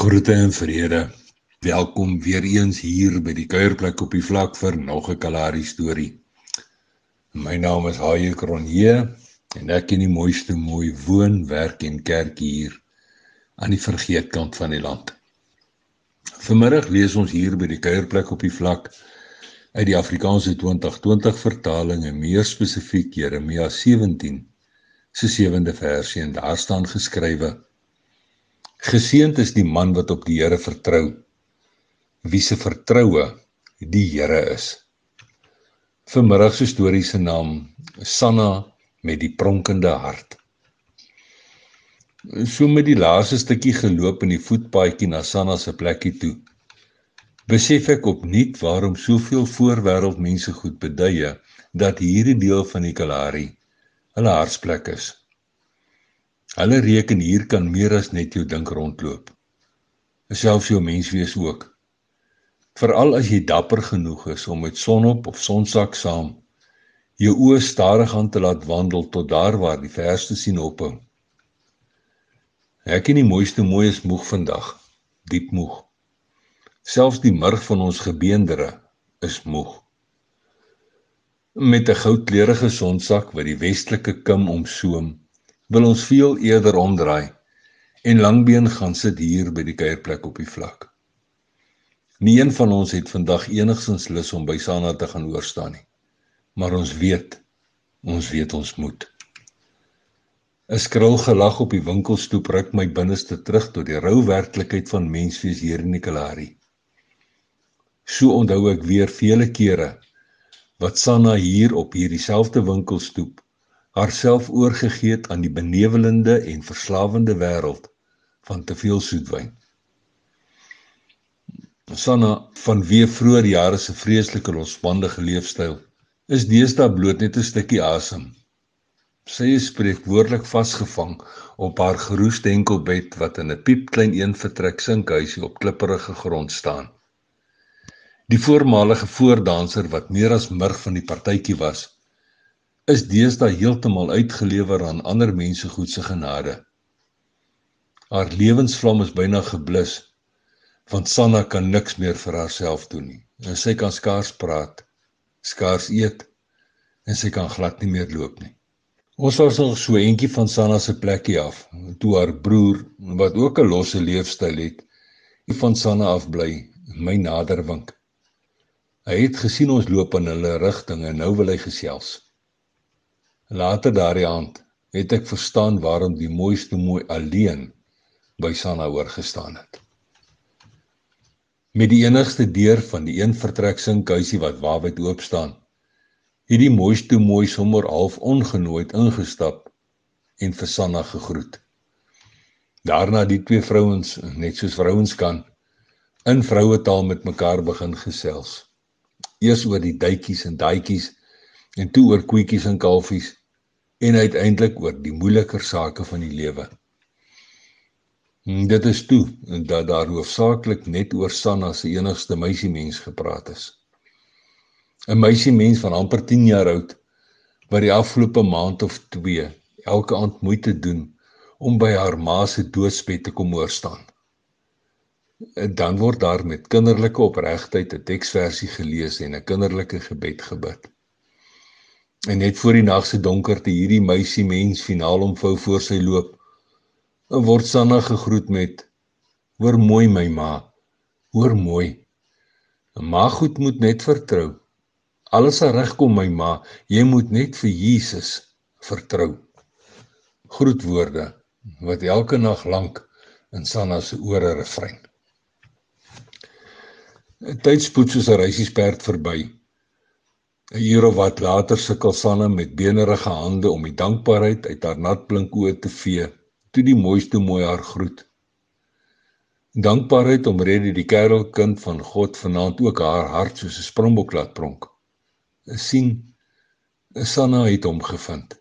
Groete en vrede. Welkom weer eens hier by die kuierplek op die vlak vir nog 'n Kalahari storie. My naam is Haie Kronje en ek ken die mooiste mooi woon, werk en kerk hier aan die vergeetkant van die land. Vanmiddag lees ons hier by die kuierplek op die vlak uit die Afrikaanse 2020 vertaling en meer spesifiek Jeremia 17 se 7de versie en daar staan geskrywe Geseënd is die man wat op die Here vertrou. Wie se vertroue die Here is. Vanmiddag se storie se naam Sanna met die pronkende hart. So met die laaste stukkie geloop in die voetpaadjie na Sanna se plekkie toe. Besef ek opnuut waarom soveel voorwêreld mense goed beduie dat hierdie deel van die Kalahari hulle hartsplek is. Hulle reken hier kan meer as net jou dink rondloop. Selfs jou menswees ook. Veral as jy dapper genoeg is om met sonop of sonsak saam jou oë stadig aan te laat wandel tot daar waar die verste sien ophou. Ek en die mooiste mooi is moeg vandag, diep moeg. Selfs die murg van ons gebeendere is moeg. Met 'n goudkleurige sonsak wat die westelike kim omsoom, wil ons veel eerder omdraai en langbeen gaan sit hier by die kuierplek op die vlak. Nie een van ons het vandag enigsins lus om by Sana te gaan oorstaan nie. Maar ons weet, ons weet ons moet. 'n Skril gelag op die winkelstoep ruk my binneste terug tot die rou werklikheid van menswees hier in Nikolari. So onthou ek weer vele kere wat Sana hier op hierdie selfde winkelstoep haarself oorgegee het aan die benevelende en verslawende wêreld van te veel soetwyn. Sanna van wie vroeër jare se vreeslike losbandige leefstyl is deesdae bloot net 'n stukkie asem. Sy is spreekwoordelik vasgevang op haar geroeste enkelbed wat in 'n piepklein een vertrek sinkhuisie op klipperige grond staan. Die voormalige voordanser wat meer as murg van die partytjie was, is deesdae heeltemal uitgelewer aan ander mense goed se genade. Haar lewensvlam is byna geblus want Sanna kan niks meer vir haarself doen nie. En sy kan skaars praat, skaars eet en sy kan glad nie meer loop nie. Ons was al so eentjie van Sanna se plekkie af toe haar broer wat ook 'n losse leefstyl het, van Sanna af bly, my nader wink. Hy het gesien ons loop in hulle rigting en nou wil hy gesels. Later daardie aand het ek verstaan waarom die mooiste mooi alleen by Sanna oorgestaan het. Met die enigste deur van die een vertrek sinkhuisie wat waawyd oop staan, het die mooiste mooi sommer half ongenooi ingestap en vir Sanna gegroet. Daarna die twee vrouens, net soos vrouens kan, in vroue taal met mekaar begin gesels. Eers oor die duitjies en daadjies en toe oor koetjies en kalfies en uiteindelik oor die moeiliker sake van die lewe. Dit is toe dat daar hoofsaaklik net oor Sanna se enigste meisiemens gepraat is. 'n Meisiemens van amper 10 jaar oud wat die afgelope maand of 2 elke aand moeite doen om by haar ma se doodsbed te kom hoor staan. Dan word daar met kinderlike opregtheid 'n teksversie gelees en 'n kinderlike gebed gebid. En net voor die nag se donkerte hierdie meisie mens finaal omvou voor sy loop. En word Sanna gegroet met: "Hoor mooi my ma. Hoor mooi. 'n Ma goed moet net vertrou. Alles sal regkom my ma. Jy moet net vir Jesus vertrou." Groetwoorde wat elke nag lank in Sanna se ore refrein. Tyd spoed soos 'n reisiesperd verby. 'n uur of wat later sukkel Sanne met benerige hande om die dankbaarheid uit haar natblink oë te vee toe die mooiste mooi haar groet. Dankbaarheid omrede die kerelkind van God vanaand ook haar hart soos 'n springbok laat pronk. sien Sanna het hom gevind.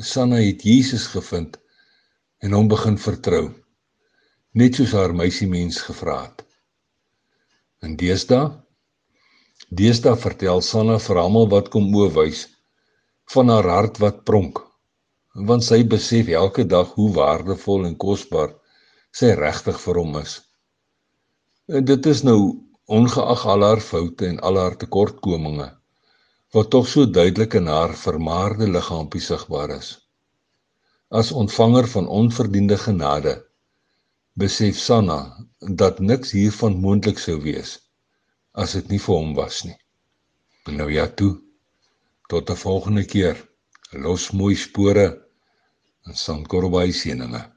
Sanna het Jesus gevind en hom begin vertrou net soos haar meisie mens gevra het. En deesdae Deesdae vertel Sanna vir almal wat kom oowys van haar hart wat pronk, want sy besef elke dag hoe waardevol en kosbaar sy regtig vir hom is. En dit is nou ongeag al haar foute en al haar tekortkominge wat tog so duidelik in haar vermaarde liggaampie sigbaar is. As ontvanger van onverdiende genade besef Sanna dat niks hiervan moontlik sou wees as dit nie vir hom was nie. Nou ja toe. Tot 'n volgende keer. Los mooi spore en sandkorrelby seëninge.